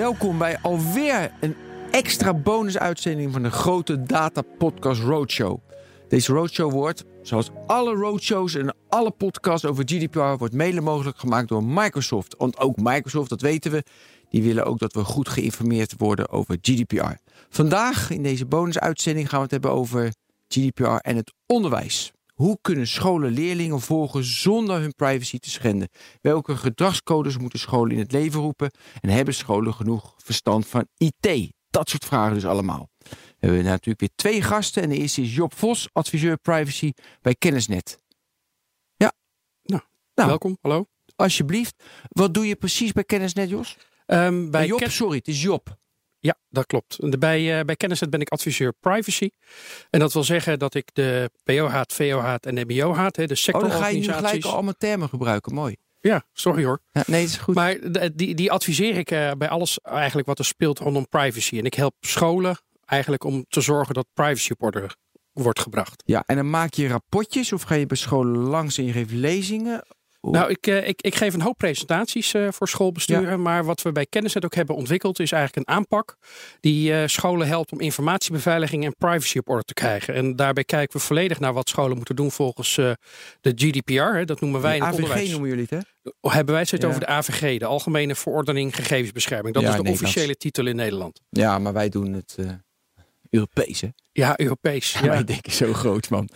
welkom bij alweer een extra bonusuitzending van de grote Data Podcast Roadshow. Deze roadshow wordt, zoals alle roadshows en alle podcasts over GDPR, wordt mede mogelijk gemaakt door Microsoft. Want ook Microsoft, dat weten we, die willen ook dat we goed geïnformeerd worden over GDPR. Vandaag in deze bonusuitzending gaan we het hebben over GDPR en het onderwijs. Hoe kunnen scholen leerlingen volgen zonder hun privacy te schenden? Welke gedragscodes moeten scholen in het leven roepen? En hebben scholen genoeg verstand van IT? Dat soort vragen dus allemaal. We hebben natuurlijk weer twee gasten. En de eerste is Job Vos, adviseur privacy bij Kennisnet. Ja. Nou, Nou. welkom. Hallo. Alsjeblieft. Wat doe je precies bij Kennisnet, Jos? Ehm, bij Job, Ken- sorry, het is Job. Ja, dat klopt. Bij, eh bij ben ik adviseur privacy. En dat wil zeggen dat ik de PO-haat, VO-haat en MBO-haat, de Oh, dan ga je nu gelijk sectororganisaties... al allemaal termen gebruiken. Mooi. Ja, sorry hoor. Ja, nee, het is goed. Maar die, die adviseer ik eh, bij alles eigenlijk wat er speelt rondom privacy. En ik help scholen eigenlijk om te zorgen dat privacy op orde wordt gebracht. Ja, en dan maak je rapportjes of ga je bij scholen langs en je geeft lezingen? Nou, ik, eh, ik, ik geef een hoop presentaties eh, voor schoolbesturen. Maar wat we bij Kennisnet ook hebben ontwikkeld, is eigenlijk een aanpak die eh, scholen helpt om informatiebeveiliging en privacy op orde te krijgen. En daarbij kijken we volledig naar wat scholen moeten doen volgens de GDPR. Hè, dat noemen wij in het AVG onderwijs. noemen jullie het, hè? Hebben wij het Ja. over de AVG, de Algemene Verordening Gegevensbescherming. Dat Ja, is de officiële titel in Nederland. Ja, maar wij doen het Europees, hè? Ja, Europees. Ja. Ja. Wij denken zo groot, man.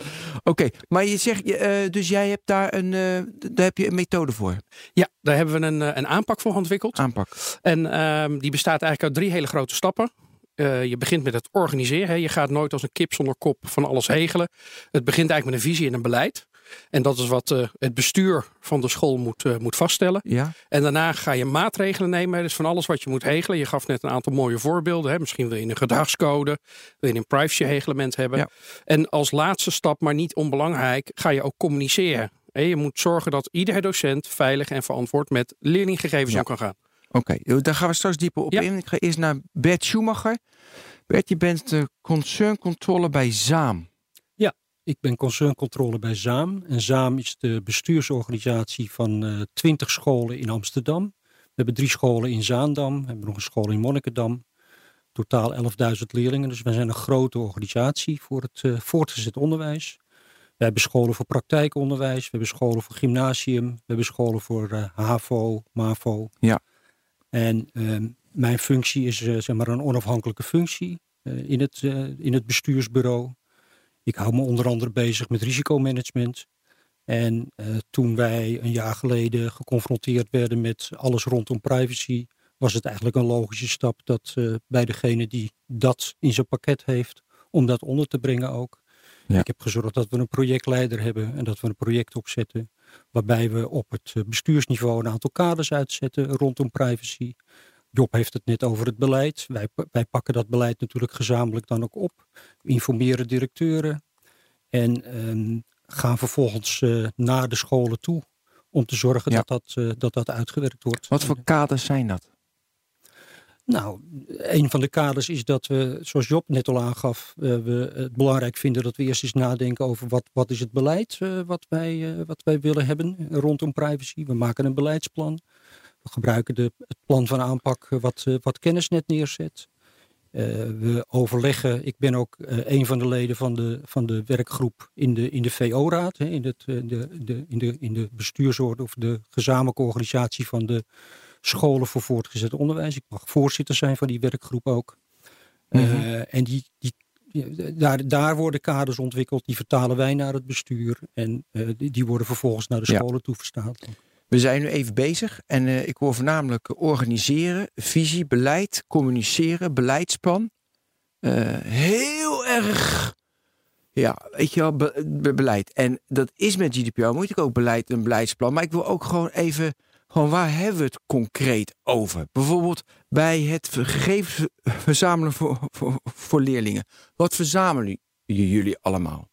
Oké, maar je zegt, je, eh, dus jij hebt daar een, eh, daar heb je een methode voor, ja, daar hebben we een, eh, een aanpak voor ontwikkeld. aanpak. En ehm, die bestaat eigenlijk uit drie hele grote stappen. Je begint met het organiseren. Hè. Je gaat nooit als een kip zonder kop van alles regelen. Het begint eigenlijk met een visie en een beleid. En dat is wat eh, het bestuur van de school moet, eh, moet vaststellen. Ja, En daarna ga je maatregelen nemen. Dus van alles wat je moet regelen. Je gaf net een aantal mooie voorbeelden. Hè. Misschien wil je een gedragscode. Wil je een privacy-reglement hebben. Ja. En als laatste stap, maar niet onbelangrijk, ga je ook communiceren. Je moet zorgen dat iedere docent veilig en verantwoord met leerlinggegevens Ja. om kan gaan. oké. Daar gaan we straks dieper op Ja. in. Ik ga eerst naar Bert Schumacher. Bert, je bent de concerncontrole bij ZAAM. Ik ben concerncontrole bij ZAAM. En ZAAM is de bestuursorganisatie van eh 20 scholen in Amsterdam. We hebben drie scholen in Zaandam. We hebben nog een school in Monnikendam. Totaal 11.000 leerlingen. Dus wij zijn een grote organisatie voor het eh, voortgezet onderwijs. We hebben scholen voor praktijkonderwijs. We hebben scholen voor gymnasium. We hebben scholen voor eh, HAVO, MAVO. Ja. En ehm, mijn functie is zeg maar een onafhankelijke functie in, het, in het bestuursbureau. Ik hou me onder andere bezig met risicomanagement. En eh, toen wij een jaar geleden geconfronteerd werden met alles rondom privacy, was het eigenlijk een logische stap dat eh, bij degene die dat in zijn pakket heeft, om dat onder te brengen ook. Ja. Ik heb gezorgd dat we een projectleider hebben en dat we een project opzetten, waarbij we op het eh, bestuursniveau een aantal kaders uitzetten rondom privacy. Job heeft het net over het beleid. Wij, wij pakken dat beleid natuurlijk gezamenlijk dan ook op. We informeren directeuren. En ehm, gaan vervolgens eh, naar de scholen toe. Om te zorgen Ja. dat, dat, eh, dat dat uitgewerkt wordt. Wat voor kaders zijn dat? Nou, een van de kaders is dat we, zoals Job net al aangaf, eh, we het belangrijk vinden dat we eerst eens nadenken over wat, wat is het beleid uh, wat, wij, uh, wat wij willen hebben rondom privacy. We maken een beleidsplan. We gebruiken de, het plan van aanpak wat, uh, wat Kennisnet neerzet. Uh, we overleggen, ik ben ook uh, een van de leden van de, van de werkgroep in de, in de VO-raad, in, het, de, de, in, de, in de bestuursorde of de gezamenlijke organisatie van de scholen voor voortgezet onderwijs. Ik mag voorzitter zijn van die werkgroep ook. Mm -hmm. en die, die, daar, daar worden kaders ontwikkeld, die vertalen wij naar het bestuur en die, die, worden vervolgens naar de scholen ja. toe verstaald. We zijn nu even bezig en uh, ik hoor voornamelijk organiseren, visie, beleid, communiceren, beleidsplan. Uh, heel erg, ja, weet je wel, be be beleid. En dat is met GDPR, moet ik ook beleid en beleidsplan. Maar ik wil ook gewoon even, gewoon waar hebben we het concreet over? Bijvoorbeeld bij het gegevens verzamelen voor, voor, voor leerlingen. Wat verzamelen jullie allemaal?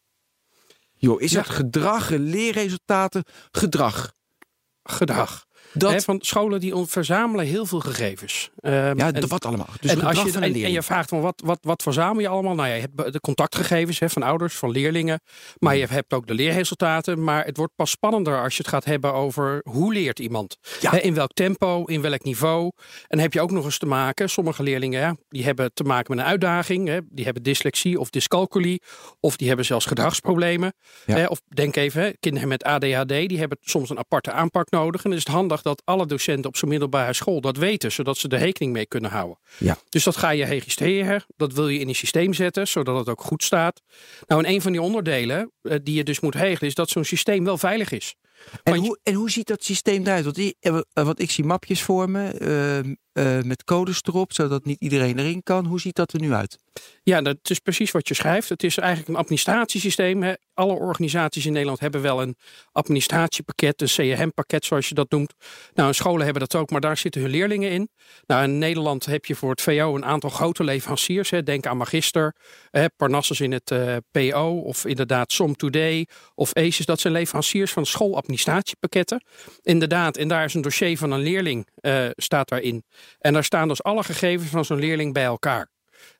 Jo, is Ja. het gedrag, leerresultaten, gedrag? Gedrag. Dat... Hè, van scholen die verzamelen heel veel gegevens. Um, ja, en, wat allemaal. Dus en, als je, en, en, je vraagt van wat, wat, wat verzamel je allemaal? Nou ja, je hebt de contactgegevens hè, van ouders, van leerlingen. Maar je hebt ook de leerresultaten. Maar het wordt pas spannender als je het gaat hebben over hoe leert iemand. Ja. Hè, in welk tempo, in welk niveau. En heb je ook nog eens te maken, sommige leerlingen ja, die hebben te maken met een uitdaging. Hè, die hebben dyslexie of dyscalculie. Of die hebben zelfs gedragsproblemen. Hè, of denk even, hè, kinderen met ADHD, die hebben soms een aparte aanpak nodig. En dan is het handig dat alle docenten op zo'n middelbare school dat weten, zodat ze er rekening mee kunnen houden. Ja. Dus dat ga je registreren, dat wil je in een systeem zetten, zodat het ook goed staat. Nou, en een van die onderdelen eh, die je dus moet regelen, is dat zo'n systeem wel veilig is. En hoe, en hoe ziet dat systeem eruit? Want, die, eh, wat ik zie mapjes voor me eh, met codes erop, zodat niet iedereen erin kan. Hoe ziet dat er nu uit? Ja, dat is precies wat je schrijft. Het is eigenlijk een administratiesysteem. Hè. Alle organisaties in Nederland hebben wel een administratiepakket, een CRM-pakket zoals je dat noemt. Nou, scholen hebben dat ook, maar daar zitten hun leerlingen in. Nou, in Nederland heb je voor het VO een aantal grote leveranciers. Hè. Denk aan Magister, hè, Parnassus in het uh, eh, PO of inderdaad Som Today of ACES. Dat zijn leveranciers van schooladministratiepakketten. Inderdaad, en daar is een dossier van een leerling, uh, staat daarin. En daar staan dus alle gegevens van zo'n leerling bij elkaar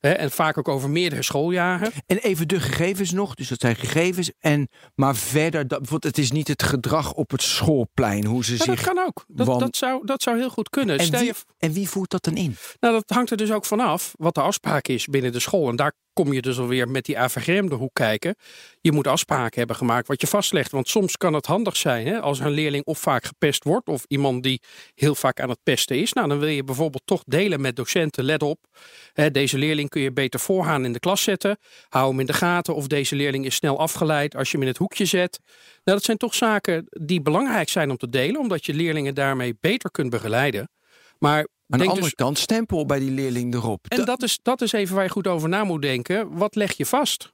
en vaak ook over meerdere schooljaren. En even de gegevens nog, dus dat zijn gegevens. En, maar verder, dat, het is niet het gedrag op het schoolplein, hoe ze zich... Dat kan ook, dat, dat, zou, dat zou heel goed kunnen. En wie, en wie voert dat dan in? Nou, dat hangt er dus ook vanaf wat de afspraak is binnen de school. En daar kom je dus alweer met die AVG hoek kijken. Je moet afspraken hebben gemaakt wat je vastlegt. Want soms kan het handig zijn hè, als een leerling of vaak gepest wordt... of iemand die heel vaak aan het pesten is. Nou, dan wil je bijvoorbeeld toch delen met docenten. Let op, hè, deze leerling kun je beter vooraan in de klas zetten. Hou hem in de gaten of deze leerling is snel afgeleid als je hem in het hoekje zet. Nou, dat zijn toch zaken die belangrijk zijn om te delen... omdat je leerlingen daarmee beter kunt begeleiden. Maar aan de andere dus, kant stempel bij die leerling erop. En dat is, dat is even waar je goed over na moet denken. Wat leg je vast?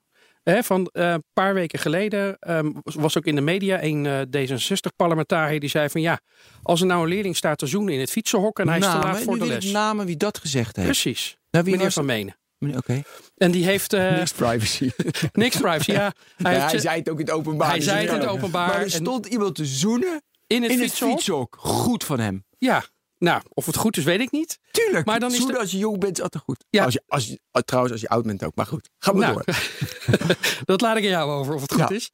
van een uh, paar weken geleden um, was ook in de media een uh, D66-parlementariër die zei van ja, als er nou een leerling staat te zoenen in het fietsenhok en hij namen, is te laat voor de les. namen wie dat gezegd heeft. Precies. Nou, wie Meneer Van Menen. Oké. En die heeft... Uh, niks privacy. niks privacy, ja. Hij, ja, hij zei het ook in het openbaar. Hij dus zei het in het openbaar. Maar er stond iemand te zoenen in het, in het fietshok. Goed van hem. Ja, nou, of het goed is, weet ik niet. Tuurlijk. Maar dan is de... als je jong bent, is altijd goed. Ja. Als je, als je, trouwens, als je oud bent ook. Maar goed, ga maar nou, door. dat laat ik aan jou over of het goed is.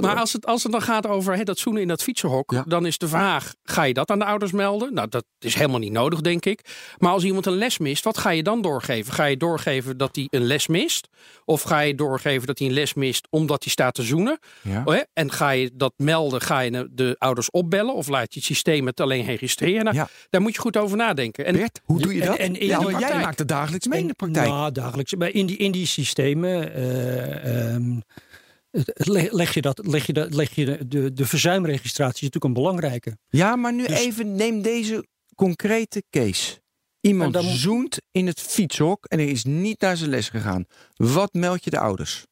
maar als het, als het dan gaat over dat zoenen in dat fietsenhok, dan is de vraag: ga je dat aan de ouders melden? Nou, dat is helemaal niet nodig, denk ik. Maar als iemand een les mist, wat ga je dan doorgeven? Ga je doorgeven dat hij een les mist? Of ga je doorgeven dat hij een les mist omdat hij staat te zoenen? Oh, en ga je dat melden? Ga je de ouders opbellen? Of laat je het systeem het alleen registreren? Nou, daar moet je goed over nadenken. En, Bert, hoe doe je dat? En, ja, jij maakt het dagelijks mee in de praktijk. Ja, dagelijks. Maar in die, in die systemen uh, um, leg je, dat, leg je, dat, leg je de, de, de verzuimregistratie is natuurlijk een belangrijke. Ja, maar nu dus- even neem deze concrete case. Iemand dan... zoent in het fietshok en hij is niet naar zijn les gegaan. Wat meld je de ouders?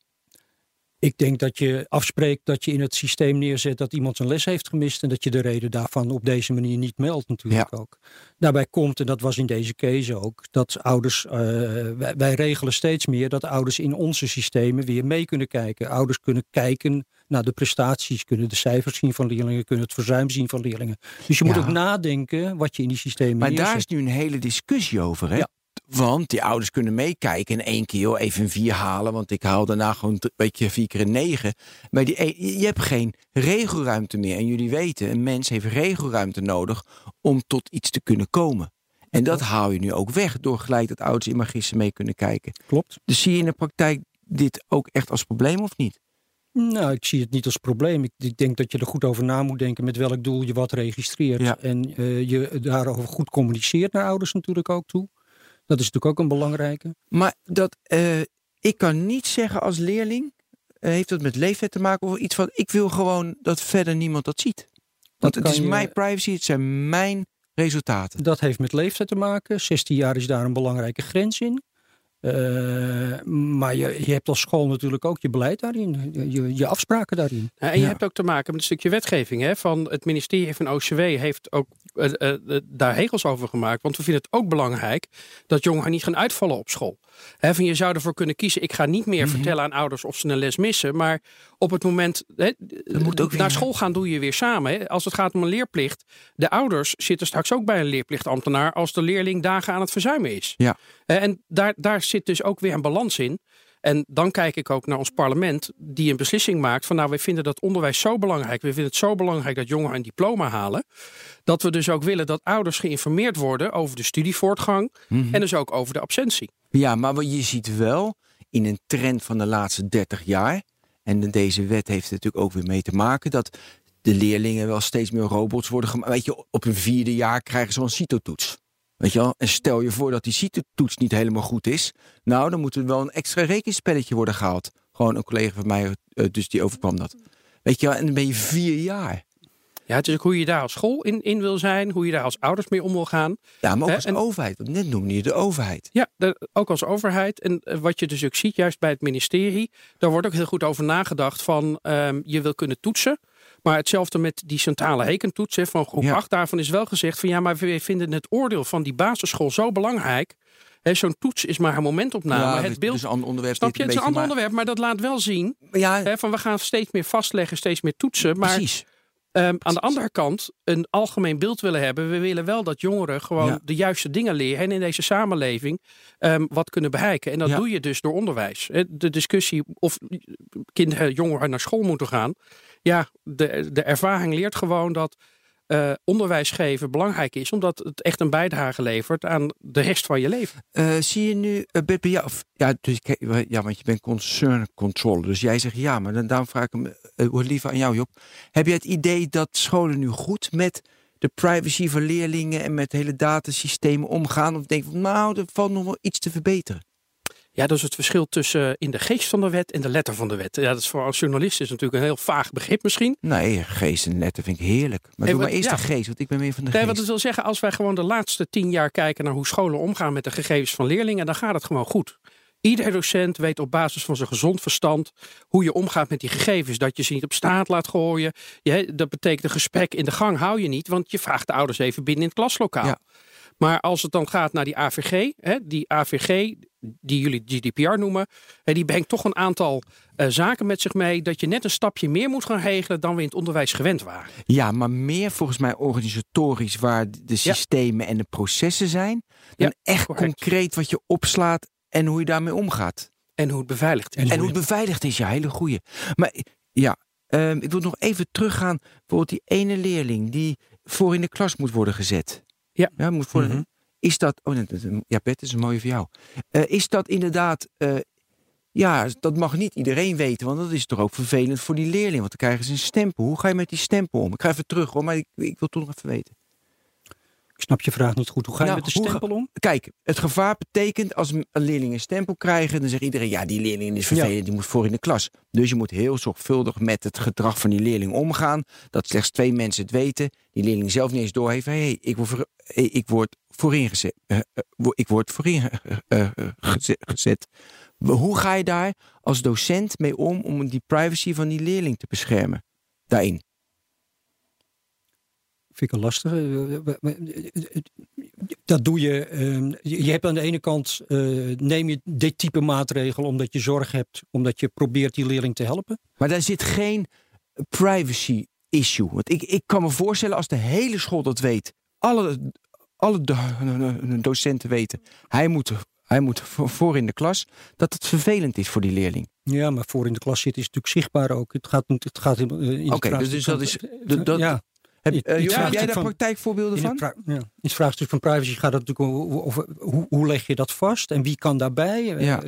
Ik denk dat je afspreekt dat je in het systeem neerzet dat iemand zijn les heeft gemist en dat je de reden daarvan op deze manier niet meldt natuurlijk ook. Daarbij komt, en dat was in deze case ook, dat ouders, uh, wij, wij, regelen steeds meer dat ouders in onze systemen weer mee kunnen kijken. Ouders kunnen kijken naar de prestaties, kunnen de cijfers zien van leerlingen, kunnen het verzuim zien van leerlingen. Dus je moet ook nadenken wat je in die systemen Maar daar is nu een hele discussie over, hè? Ja. Want die ouders kunnen meekijken in één keer joh, even een vier halen. Want ik haal daarna gewoon een beetje vier keer een negen. Maar die, je hebt geen regelruimte meer. En jullie weten, een mens heeft regelruimte nodig om tot iets te kunnen komen. En dat haal je nu ook weg door gelijk dat ouders in magister mee kunnen kijken. Klopt. Dus zie je in de praktijk dit ook echt als probleem of niet? Nou, ik zie het niet als probleem. Ik, ik, denk dat je er goed over na moet denken met welk doel je wat registreert. En uh, je daarover goed communiceert naar ouders natuurlijk ook toe. Dat is natuurlijk ook een belangrijke. Maar dat, uh, ik kan niet zeggen als leerling, uh, heeft dat met leeftijd te maken of iets van, ik wil gewoon dat verder niemand dat ziet. Want het is mijn privacy, het zijn mijn resultaten. Dat heeft met leeftijd te maken. 16 jaar is daar een belangrijke grens in. Uh, maar je, je hebt als school natuurlijk ook je beleid daarin, je, je afspraken daarin. Ja, en je hebt ook te maken met een stukje wetgeving. Hè, van het ministerie van OCW heeft ook uh, uh, daar regels over gemaakt. Want we vinden het ook belangrijk dat jongeren niet gaan uitvallen op school. He, van je zou ervoor kunnen kiezen, ik ga niet meer mm -hmm. vertellen aan ouders of ze een les missen. Maar op het moment he, moet ook naar school gaan doe je weer samen. He. Als het gaat om een leerplicht, de ouders zitten straks ook bij een leerplichtambtenaar als de leerling dagen aan het verzuimen is. Ja. En daar, daar zit dus ook weer een balans in. En dan kijk ik ook naar ons parlement, die een beslissing maakt van nou, wij vinden dat onderwijs zo belangrijk. We vinden het zo belangrijk dat jongeren een diploma halen. Dat we dus ook willen dat ouders geïnformeerd worden over de studievoortgang mm -hmm. en dus ook over de absentie. Ja, maar je ziet wel in een trend van de laatste 30 jaar, en deze wet heeft er natuurlijk ook weer mee te maken, dat de leerlingen wel steeds meer robots worden gemaakt. Weet je, op een vierde jaar krijgen ze een CITO-toets. Weet je wel? En stel je voor dat die CITO-toets niet helemaal goed is. Nou, dan moet er wel een extra rekenspelletje worden gehaald. Gewoon een collega van mij, dus die overkwam dat. Weet je wel? En dan ben je vier jaar. Ja, het is ook hoe je daar als school in, in wil zijn, hoe je daar als ouders mee om wil gaan. Ja, maar ook als en, overheid. Want net noemde je de overheid. Ja, de, ook als overheid. En wat je dus ook ziet, juist bij het ministerie, daar wordt ook heel goed over nagedacht van um, je wil kunnen toetsen. Maar hetzelfde met die centrale hekentoets hè, van groep ja. 8. Daarvan is wel gezegd van ja, maar we vinden het oordeel van die basisschool zo belangrijk. Zo'n toets is maar een momentopname. Ja, het beeld, dus een ander onderwerp. Snap je? Het is een ander maar... onderwerp, maar dat laat wel zien. Ja, hè, van we gaan steeds meer vastleggen, steeds meer toetsen. Maar precies. Um, aan de andere kant een algemeen beeld willen hebben. We willen wel dat jongeren gewoon ja. de juiste dingen leren en in deze samenleving um, wat kunnen bereiken. En dat ja. doe je dus door onderwijs. De discussie of kinderen, jongeren naar school moeten gaan. Ja, de, de ervaring leert gewoon dat uh, onderwijs geven belangrijk is, omdat het echt een bijdrage levert aan de rest van je leven. Uh, zie je nu, uh, bij jou, ja, dus, ja, want je bent concern control, dus jij zegt ja, maar dan, daarom vraag ik hem uh, liever aan jou, Job. Heb je het idee dat scholen nu goed met de privacy van leerlingen en met hele datasystemen omgaan? Of denk je, nou, er valt nog wel iets te verbeteren? Ja, dat is het verschil tussen in de geest van de wet en de letter van de wet. Ja, dat is voor als journalist is natuurlijk een heel vaag begrip misschien. Nee, geest en letter vind ik heerlijk. Maar hey, doe maar eerst ja. de geest, want ik ben meer van de nee, geest. Wat het wil zeggen, als wij gewoon de laatste tien jaar kijken naar hoe scholen omgaan met de gegevens van leerlingen, dan gaat het gewoon goed. Ieder docent weet op basis van zijn gezond verstand hoe je omgaat met die gegevens. Dat je ze niet op straat laat gooien. Je, dat betekent een gesprek in de gang hou je niet, want je vraagt de ouders even binnen in het klaslokaal. Ja. Maar als het dan gaat naar die AVG, hè, die AVG die jullie GDPR noemen, hè, die brengt toch een aantal uh, zaken met zich mee dat je net een stapje meer moet gaan regelen dan we in het onderwijs gewend waren. Ja, maar meer volgens mij organisatorisch waar de systemen ja. en de processen zijn, dan ja, echt correct. concreet wat je opslaat en hoe je daarmee omgaat. En hoe het beveiligd is. En, en hoe het beveiligd is, ja, hele goeie. Maar ja, um, ik wil nog even teruggaan. Bijvoorbeeld die ene leerling die voor in de klas moet worden gezet. Ja. ja moet voor, mm -hmm. Is dat, oh, ja, Bert, is een mooie voor jou. Uh, is dat inderdaad, uh, ja, dat mag niet iedereen weten, want dat is toch ook vervelend voor die leerling, want dan krijgen ze een stempel. Hoe ga je met die stempel om? Ik ga even terug hoor, maar ik, ik wil toch nog even weten. Ik snap je vraag niet goed. Hoe ga je nou, met de stempel om? Kijk, het gevaar betekent als een leerling een stempel krijgt, dan zegt iedereen, ja, die leerling is vervelend, ja. die moet voor in de klas. Dus je moet heel zorgvuldig met het gedrag van die leerling omgaan, dat slechts twee mensen het weten, die leerling zelf niet eens doorheeft, hé, hey, ik, word ik word voorin gezet. Uh, uh, ik word voorin gezet, gezet. Hoe ga je daar als docent mee om, om die privacy van die leerling te beschermen? Daarin. Vind ik een lastige. Dat doe je. Je hebt aan de ene kant. neem je dit type maatregel omdat je zorg hebt. Omdat je probeert die leerling te helpen. Maar daar zit geen privacy issue. Want ik, ik kan me voorstellen als de hele school dat weet. Alle, alle docenten weten. Hij moet, hij moet voor in de klas. Dat het vervelend is voor die leerling. Ja, maar voor in de klas zitten is natuurlijk zichtbaar ook. Het gaat, het gaat in, in Oké, okay, dus, dus dat is. Dat, ja. Heb, uh, ja, heb jij daar praktijkvoorbeelden van? Ja, in het vraagstuk van privacy gaat het natuurlijk over hoe, hoe leg je dat vast en wie kan daarbij? Ja.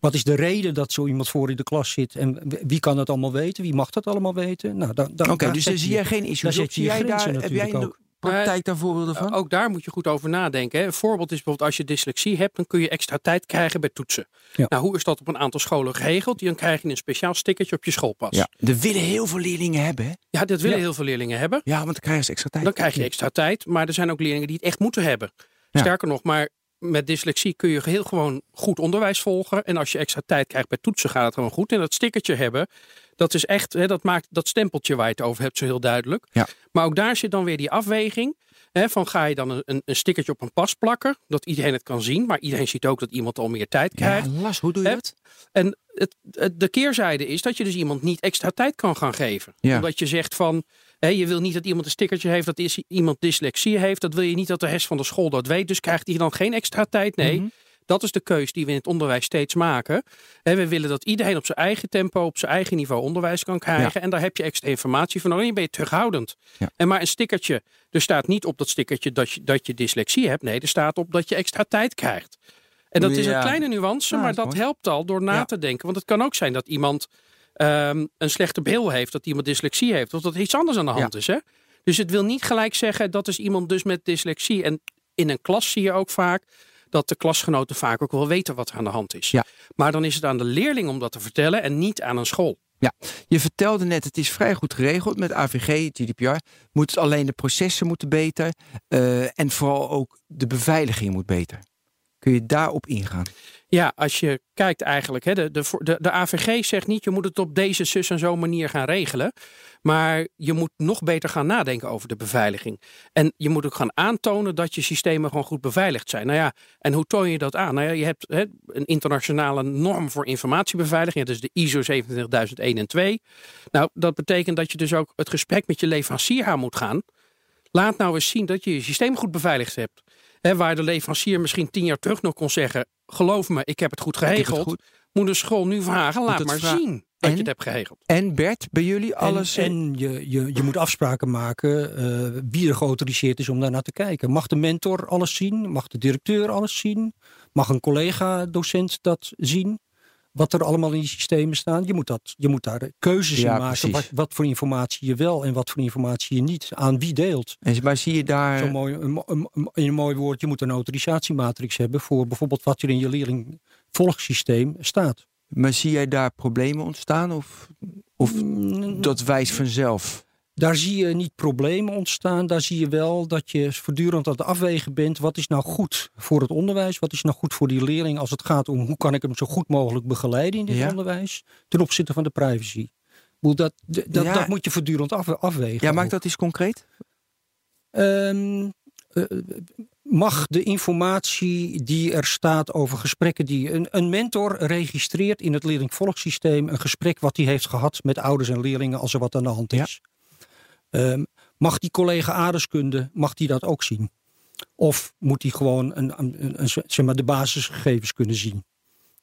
Wat is de reden dat zo iemand voor in de klas zit en wie kan dat allemaal weten? Wie mag dat allemaal weten? Nou, Oké, dus daar zie jij geen issues op. Zie jij daar, heb jij praktijk daar voorbeelden van? Ook daar moet je goed over nadenken. Hè. Een voorbeeld is bijvoorbeeld als je dyslexie hebt, dan kun je extra tijd krijgen bij toetsen. Ja. Nou, hoe is dat op een aantal scholen geregeld? Dan krijg je een speciaal stickertje op je schoolpas. Ja, dat willen heel veel leerlingen hebben. Hè? Ja, dat willen ja. heel veel leerlingen hebben. Ja, want dan krijgen ze extra tijd. Dan krijg je extra tijd, maar er zijn ook leerlingen die het echt moeten hebben. Ja. Sterker nog, maar met dyslexie kun je heel gewoon goed onderwijs volgen. En als je extra tijd krijgt bij toetsen gaat het gewoon goed. En dat stickertje hebben, dat is echt, hè, dat maakt dat stempeltje waar je het over hebt zo heel duidelijk. Ja. Maar ook daar zit dan weer die afweging. Hè, van ga je dan een, een stickertje op een pas plakken, dat iedereen het kan zien. Maar iedereen ziet ook dat iemand al meer tijd krijgt. Ja, Las, hoe doe je Hè? dat? En het, het- de keerzijde is dat je dus iemand niet extra tijd kan gaan geven. Ja. Omdat je zegt van, hè, je wil niet dat iemand een stickertje heeft, dat is, iemand dyslexie heeft. Dat wil je niet dat de rest van de school dat weet. Dus krijgt hij dan geen extra tijd? Nee. Mhm. Dat is de keus die we in het onderwijs steeds maken. En we willen dat iedereen op zijn eigen tempo, op zijn eigen niveau onderwijs kan krijgen. En daar heb je extra informatie voor nodig. En ben je terughoudend. Ja. En maar een stickertje, er staat niet op dat stickertje dat je, dat je dyslexie hebt. Nee, er staat op dat je extra tijd krijgt. En dat is een kleine nuance, Ja, maar dat helpt al door na Ja. te denken. Want het kan ook zijn dat iemand ehm, een slechte bril heeft, dat iemand dyslexie heeft, of dat er iets anders aan de hand is. Hè? Dus het wil niet gelijk zeggen dat is iemand dus met dyslexie. En in een klas zie je ook vaak dat de klasgenoten vaak ook wel weten wat er aan de hand is. Ja. Maar dan is het aan de leerling om dat te vertellen en niet aan een school. Je vertelde net, het is vrij goed geregeld met AVG, GDPR. Moet het alleen de processen moeten beter. eh, en vooral ook de beveiliging moet beter. Kun je daarop ingaan? Ja, als je kijkt eigenlijk, hè, de, de, de, AVG zegt niet je moet het op deze zus en zo manier gaan regelen. Maar je moet nog beter gaan nadenken over de beveiliging. En je moet ook gaan aantonen dat je systemen gewoon goed beveiligd zijn. Nou ja, en hoe toon je dat aan? Nou ja, je hebt hè, een internationale norm voor informatiebeveiliging. Dat is de ISO 27001 en 2. Nou, dat betekent dat je dus ook het gesprek met je leverancier aan moet gaan. Laat nou eens zien dat je je systeem goed beveiligd hebt. Hè, waar de leverancier misschien tien jaar terug nog kon zeggen: geloof me, ik heb het goed het geregeld. goed. Moet de school nu vragen: laat maar vra- zien dat En? je het hebt geregeld. En Bert, bij jullie alles... eh, En, je, je, je moet afspraken maken eh, wie er geautoriseerd is om daar naar te kijken. Mag de mentor alles zien? Mag de directeur alles zien? Mag een collega-docent dat zien? Wat er allemaal in die systemen staan. Je moet, dat, je moet daar keuzes Ja, in maken. Wat, wat voor informatie je wel en wat voor informatie je niet aan wie deelt. en, maar zie je daar... Zo'n mooi, een, een, een- een mooi woord, je moet een autorisatiematrix hebben voor bijvoorbeeld wat er in je leerlingvolgsysteem staat. Maar zie jij daar problemen ontstaan? Of, of Mm, dat wijst vanzelf? Daar zie je niet problemen ontstaan. Daar zie je wel dat je voortdurend aan het afwegen bent. Wat is nou goed voor het onderwijs? Wat is nou goed voor die leerling als het gaat om hoe kan ik hem zo goed mogelijk begeleiden in dit Ja. onderwijs? Ten opzichte van de privacy. Dat, dat, dat, Ja. dat moet je voortdurend af, afwegen. Ja, maak ook. dat eens concreet. Ehm, eh, mag de informatie die er staat over gesprekken die een, een mentor registreert in het leerlingvolgsysteem een gesprek wat hij heeft gehad met ouders en leerlingen als er wat aan de hand is. Ehm, mag die collega aardeskunde mag die dat ook zien? Of moet hij gewoon een, een, een- zeg maar de basisgegevens kunnen zien?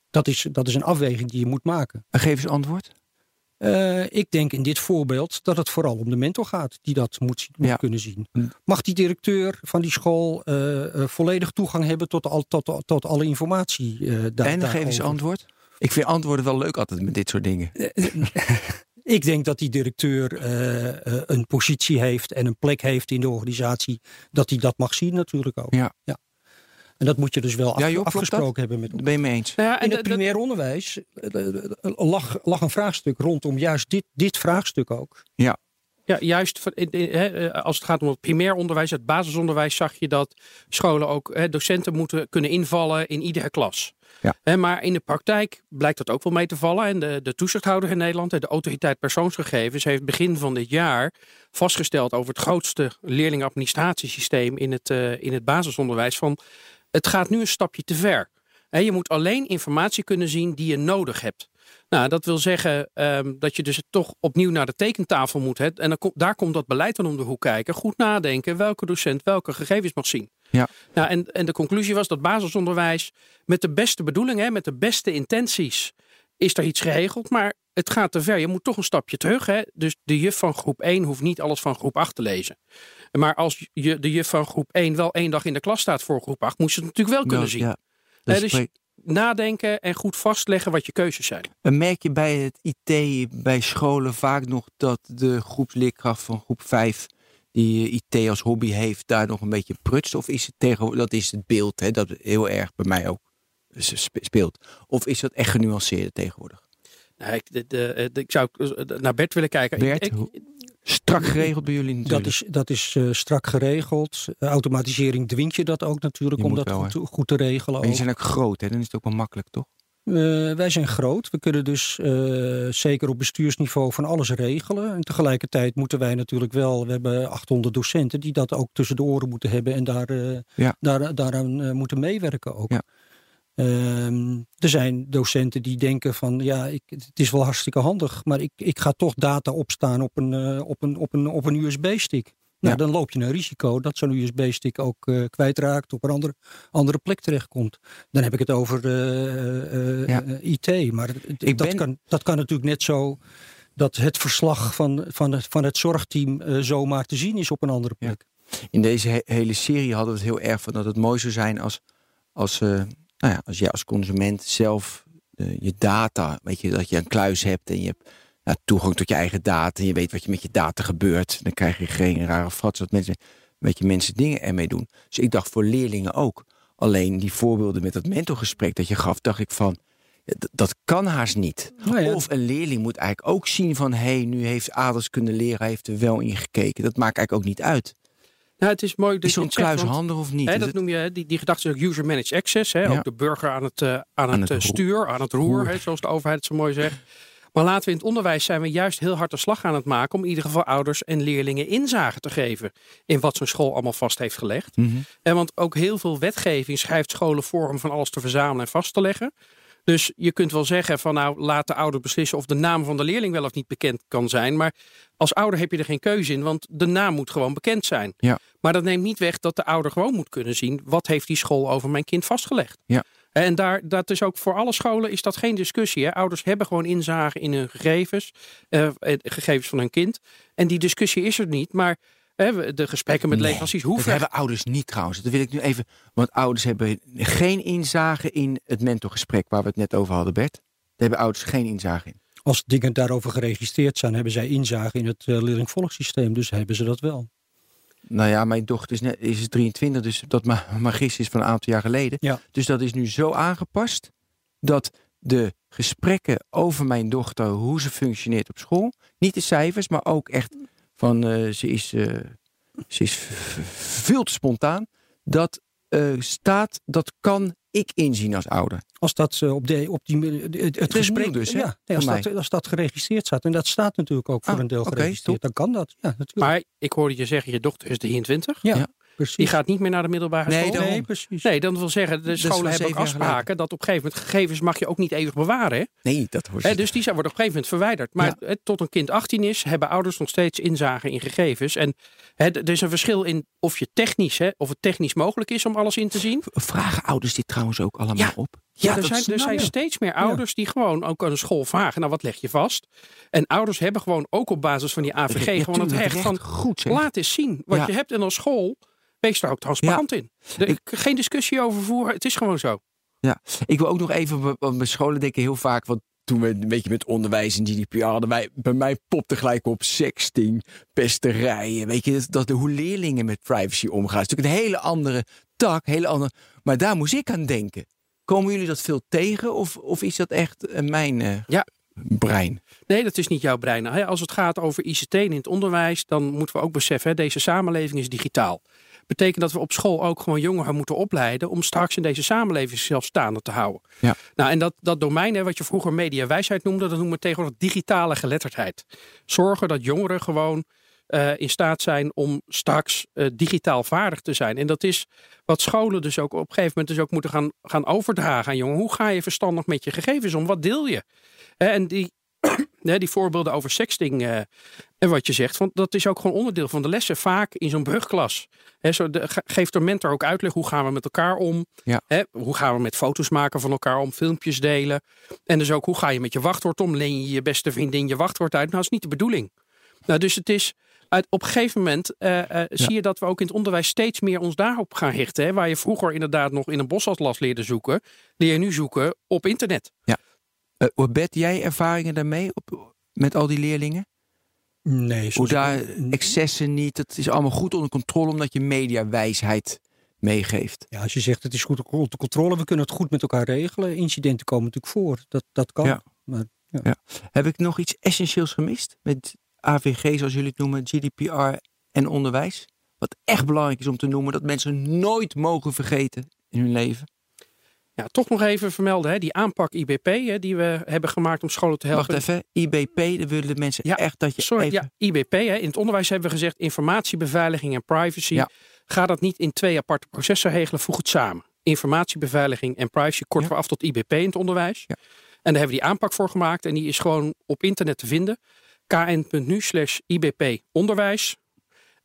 Dat is, dat is een afweging die je moet maken. En geef eens antwoord. Eh, ik denk in dit voorbeeld dat het vooral om de mentor gaat die dat moet, zien- moet Ja. kunnen zien. Mm. Mag die directeur van die school eh, eh, volledig toegang hebben tot, al, tot, tot alle informatie? daar, en geef eens antwoord. Ik vind antwoorden wel leuk altijd met dit soort dingen. Ik denk dat die directeur eh, eh, een positie heeft en een plek heeft in de organisatie, dat hij dat mag zien natuurlijk ook. Ja. En dat moet je dus wel Ja, afgesproken hebben met Dat ben je mee eens. Nou ja, en In het primair onderwijs eh, lag, lag een vraagstuk rondom juist dit, dit vraagstuk ook. Ja, juist in- hè, eh, als het gaat om het primair onderwijs, het basisonderwijs, zag je dat scholen ook docenten moeten kunnen invallen in iedere klas. Ja. Maar in de praktijk blijkt dat ook wel mee te vallen. En de, de toezichthouder in Nederland, de autoriteit persoonsgegevens, heeft begin van dit jaar vastgesteld over het grootste leerlingadministratiesysteem in het, eh, in het basisonderwijs. Van het gaat nu een stapje te ver. Je moet alleen informatie kunnen zien die je nodig hebt. Nou, dat wil zeggen ehm, dat je dus toch opnieuw naar de tekentafel moet. Hè, en dan daar komt dat beleid dan om de hoek kijken. Goed nadenken welke docent welke gegevens mag zien. Ja. Nou, en, en de conclusie was dat basisonderwijs met de beste bedoelingen, met de beste intenties, is er iets geregeld. Maar het gaat te ver. Je moet toch een stapje terug. Hè? Dus de juf van groep 1 hoeft niet alles van groep 8 te lezen. Maar als je, de juf van groep 1 wel één dag in de klas staat voor groep 8, moet je het natuurlijk wel kunnen zien. Ja. Dus spreekt- nadenken en goed vastleggen wat je keuzes zijn. En merk je bij het IT bij scholen vaak nog dat de groepsleerkracht van groep 5 die eh, IT als hobby heeft, daar nog een beetje prutst? Of is het tegenwoordig, dat is het beeld, hè, dat heel erg bij mij ook spe- speelt. Of is dat echt genuanceerder tegenwoordig? Nou, ik, de, de, de- ik zou eh, naar Bert willen kijken. Bert, Ik- strak geregeld bij jullie natuurlijk. Dat is, dat is uh, strak geregeld. Uh, automatisering dwingt je dat ook natuurlijk Je om dat wel, goed, goed te regelen. Jullie ook. zijn ook groot, hè? Dan is het ook wel makkelijk, toch? Eh, wij zijn groot. We kunnen dus eh, zeker op bestuursniveau van alles regelen. En tegelijkertijd moeten wij natuurlijk wel... We hebben 800 docenten die dat ook tussen de oren moeten hebben... en daar, eh, Ja. daar, daaraan eh, moeten meewerken ook. Ja. Ehm, er zijn docenten die denken van... ja, ik, het is wel hartstikke handig... maar ik, ik ga toch data opstaan op een, eh, op een, op een, op een USB-stick. Nou, Ja. dan loop je een risico dat zo'n USB-stick ook eh, kwijtraakt... op een andere, andere plek terechtkomt. Dan heb ik het over eh, Ja. IT. Maar dat, ben- kan, dat kan natuurlijk net zo dat het verslag van, van, het, van het zorgteam zomaar te zien is op een andere Ja. plek. In deze he- hele serie hadden we het heel erg van dat het mooi zou zijn als, als, nou ja, als jij als consument zelf eh, je data, weet je, dat je een kluis hebt en je hebt nou, toegang tot je eigen data en je weet wat je met je data gebeurt. Dan krijg je geen rare frats dat mensen, weet je, mensen dingen ermee doen. Dus ik dacht voor leerlingen ook. Alleen die voorbeelden met dat mentorgesprek dat je gaf, dacht ik van, ja, dat kan haast niet. Nou ja, Of een leerling moet eigenlijk ook zien van, hé, hey, nu heeft Adels kunnen leren, heeft er wel in gekeken. Dat maakt eigenlijk ook niet uit. Nou, het is mooi dat Is zo'n want- of niet? Hè, dat het- noem je, die, die gedachte is ook user-managed access. Hè? Ja. Ook de burger aan het, eh, aan het, het eh, stuur, aan het roer, Roer. Hè, zoals de overheid het zo mooi zegt. Maar laten we in het onderwijs zijn we juist heel hard de slag aan het maken... om in ieder geval ouders en leerlingen inzage te geven... in wat zo'n school allemaal vast heeft gelegd. Mhm. En want ook heel veel wetgeving schrijft scholen voor om van alles te verzamelen en vast te leggen. Dus je kunt wel zeggen van nou laat de ouder beslissen of de naam van de leerling wel of niet bekend kan zijn. Maar als ouder heb je er geen keuze in, want de naam moet gewoon bekend zijn. Ja. Maar dat neemt niet weg dat de ouder gewoon moet kunnen zien wat heeft die school over mijn kind vastgelegd. Ja. En daar, dat is ook voor alle scholen is dat geen discussie. Hè? Ouders hebben gewoon inzage in hun gegevens, eh, eh, gegevens van hun kind. En die discussie is er niet. Maar de gesprekken met Nee, leveranciers, hoe Dat ver hebben ouders niet trouwens. Dat wil ik nu even. Want ouders hebben geen inzage in het mentorgesprek waar we het net over hadden, Bert. Daar hebben ouders geen inzage in. Als dingen daarover geregistreerd zijn, hebben zij inzage in het uh, leerlingvolgsysteem. Dus hebben ze dat wel. Nou ja, mijn dochter is, net, is 23, dus dat ma magis is van een aantal jaar geleden. Ja. Dus dat is nu zo aangepast dat de gesprekken over mijn dochter, hoe ze functioneert op school, niet de cijfers, maar ook echt van eh, ze is, eh, ze is veel te spontaan. Dat eh, staat, dat kan ik inzien als ouder. Als dat op, de, op die, het, gesprek dus, hè, ja, nee, als, dat, als dat geregistreerd staat. En dat staat natuurlijk ook voor Ah, een deel geregistreerd. Dan kan dat. Ja, natuurlijk. Maar ik hoorde je zeggen, je dochter is 23. ja, ja. Precies. Die gaat niet meer naar de middelbare Nee, school. nee, precies. Nee, dan wil zeggen, de is scholen hebben ook geleden. afspraken dat op een gegeven moment gegevens mag je ook niet eeuwig bewaren. Hè? Nee, dat hoort dus die zijn, worden op een gegeven moment verwijderd. Maar Ja. tot een kind 18 is, hebben ouders nog steeds inzage in gegevens. En hè, er is een verschil in of je technisch, hè, of het technisch mogelijk is om alles in te zien. Vragen ouders dit trouwens ook allemaal Ja. op? Ja, er dat zijn, er zijn steeds meer ouders die gewoon ook aan de school vragen. Nou, wat leg je vast? En ouders hebben gewoon ook op basis van die AVG Ja, gewoon het recht van... goed zeg. Laat eens zien wat Ja. je hebt. En als school, wees daar ook transparant in. Er- geen discussie over voeren. Het is gewoon zo. Ik wil ook nog even, want bij scholen denken heel vaak, want toen we een beetje met onderwijs en GDPR hadden wij, bij mij popte gelijk op sexting, pesterijen, weet je, dat, dat hoe leerlingen met privacy omgaan. Het is natuurlijk een hele andere tak, hele andere, maar daar moest ik aan denken. Komen jullie dat veel tegen of, of is dat echt eh, mijn eh, Ja. brein? Nee, dat is niet jouw brein. Hè. Als het gaat over ICT in het onderwijs, dan moeten we ook beseffen, hè, deze samenleving is digitaal. Betekent dat we op school ook gewoon jongeren moeten opleiden om straks in deze samenleving zelfstaande te houden. Ja. Nou, en dat, dat domein, hè, wat je vroeger mediawijsheid noemde, dat noemen we tegenwoordig digitale geletterdheid. Zorgen dat jongeren gewoon eh, in staat zijn om straks eh, digitaal vaardig te zijn. En dat is wat scholen dus ook op een gegeven moment dus ook moeten gaan, gaan overdragen aan jongeren. Hoe ga je verstandig met je gegevens om? Wat deel je? En die, hè, die voorbeelden over sexting eh, en wat je zegt, want dat is ook gewoon onderdeel van de lessen. Vaak in zo'n brugklas. Hè, zo de, geeft de mentor ook uitleg hoe gaan we met elkaar om. Ja. Hè, hoe gaan we met foto's maken van elkaar om, filmpjes delen. En dus ook hoe ga je met je wachtwoord om. Leen je je beste vriendin je wachtwoord uit. Nou, dat is niet de bedoeling. Nou, dus het is uit, op een gegeven moment eh, eh, zie je dat we ook in het onderwijs steeds meer ons daarop gaan richten. Hè? Waar je vroeger inderdaad nog in een bosatlas leerde zoeken, leer je nu zoeken op internet. Uh, jij ervaringen daarmee op, met al die leerlingen? Nee, Hoe daar excessen niet, het is allemaal goed onder controle omdat je mediawijsheid meegeeft. Ja, als je zegt het is goed onder controle, we kunnen het goed met elkaar regelen. Incidenten komen natuurlijk voor. Dat, dat kan. Ja. Maar Heb ik nog iets essentieels gemist met AVG, zoals jullie het noemen, GDPR en onderwijs. Wat echt belangrijk is om te noemen, dat mensen nooit mogen vergeten in hun leven. Ja, toch nog even vermelden, hè, die aanpak IBP hè, die we hebben gemaakt om scholen te helpen. Wacht even, IBP, dan willen de mensen Ja, echt dat je Sorry, even... ja, IBP. Hè. In het onderwijs hebben we gezegd informatiebeveiliging en privacy. Ja. Ga dat niet in twee aparte processen regelen, voeg het samen. Informatiebeveiliging en privacy korten Ja. af tot IBP in het onderwijs. Ja. En daar hebben we die aanpak voor gemaakt. En die is gewoon op internet te vinden. kn.nu slash IBP onderwijs.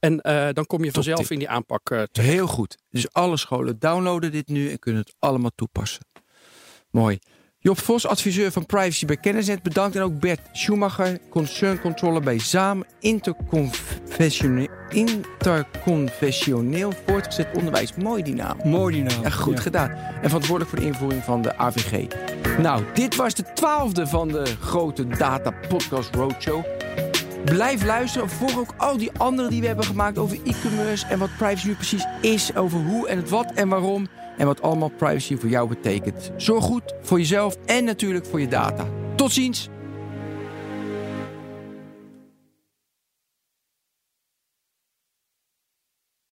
En eh, dan kom je vanzelf in die aanpak eh, terecht. Heel goed. Dus alle scholen downloaden dit nu en kunnen het allemaal toepassen. Mooi. Job Vos, adviseur van Privacy bij Kennisnet, bedankt. En ook Bert Schumacher, concern controller bij ZAAM, interconfessioneel, interconfessioneel voortgezet onderwijs. Mooi die naam. Mooi die naam. Ja, goed Ja. gedaan. En verantwoordelijk voor de invoering van de AVG. Nou, dit was de twaalfde van de grote Data Podcast Roadshow. Blijf luisteren. Volg ook al die andere die we hebben gemaakt over e-commerce en wat privacy nu precies is. Over hoe en het wat en waarom. En wat allemaal privacy voor jou betekent. Zorg goed voor jezelf en natuurlijk voor je data. Tot ziens.